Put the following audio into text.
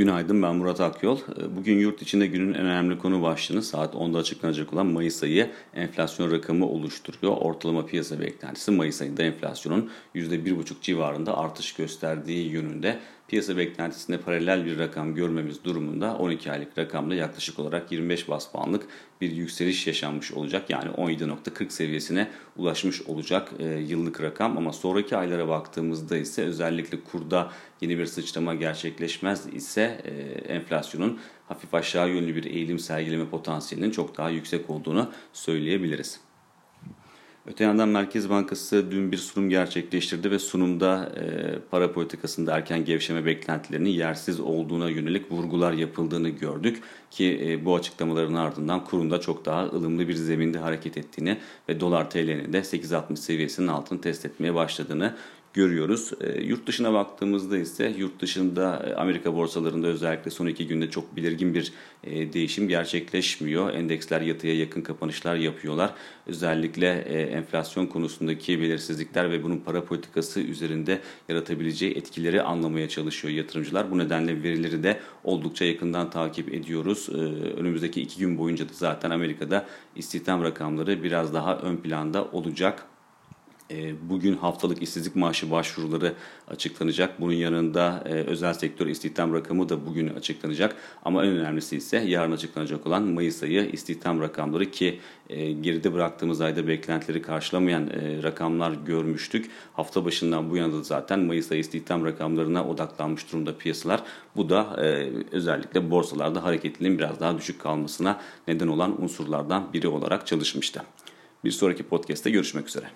Günaydın ben Murat Akyol. Ee, bugün yurt içinde günün en önemli konu başlığını saat 10'da açıklanacak olan Mayıs ayı enflasyon rakamı oluşturuyor. Ortalama piyasa beklentisi Mayıs ayında enflasyonun %1,5 civarında artış gösterdiği yönünde. Piyasa beklentisinde paralel bir rakam görmemiz durumunda 12 aylık rakamda yaklaşık olarak 25 bas puanlık bir yükseliş yaşanmış olacak. Yani 17.40 seviyesine ulaşmış olacak e, yıllık rakam ama sonraki aylara baktığımızda ise özellikle kurda yeni bir sıçrama gerçekleşmez ise e, enflasyonun hafif aşağı yönlü bir eğilim sergileme potansiyelinin çok daha yüksek olduğunu söyleyebiliriz. Öte yandan Merkez Bankası dün bir sunum gerçekleştirdi ve sunumda e, para politikasında erken gevşeme beklentilerinin yersiz olduğuna yönelik vurgular yapıldığını gördük ki e, bu açıklamaların ardından kurun da çok daha ılımlı bir zeminde hareket ettiğini ve dolar TL'nin de 8.60 seviyesinin altını test etmeye başladığını görüyoruz. E, yurt dışına baktığımızda ise yurt dışında e, Amerika borsalarında özellikle son iki günde çok belirgin bir e, değişim gerçekleşmiyor. Endeksler yatıya yakın kapanışlar yapıyorlar. Özellikle e, enflasyon konusundaki belirsizlikler ve bunun para politikası üzerinde yaratabileceği etkileri anlamaya çalışıyor yatırımcılar. Bu nedenle verileri de oldukça yakından takip ediyoruz. E, önümüzdeki iki gün boyunca da zaten Amerika'da istihdam rakamları biraz daha ön planda olacak. Ee, bugün haftalık işsizlik maaşı başvuruları açıklanacak. Bunun yanında e, özel sektör istihdam rakamı da bugün açıklanacak. Ama en önemlisi ise yarın açıklanacak olan Mayıs ayı istihdam rakamları ki e, geride bıraktığımız ayda beklentileri karşılamayan e, rakamlar görmüştük. Hafta başından bu yana da zaten Mayıs ayı istihdam rakamlarına odaklanmış durumda piyasalar. Bu da özellikle borsalarda hareketliliğin biraz daha düşük kalmasına neden olan unsurlardan biri olarak çalışmıştı. Bir sonraki podcast'te görüşmek üzere.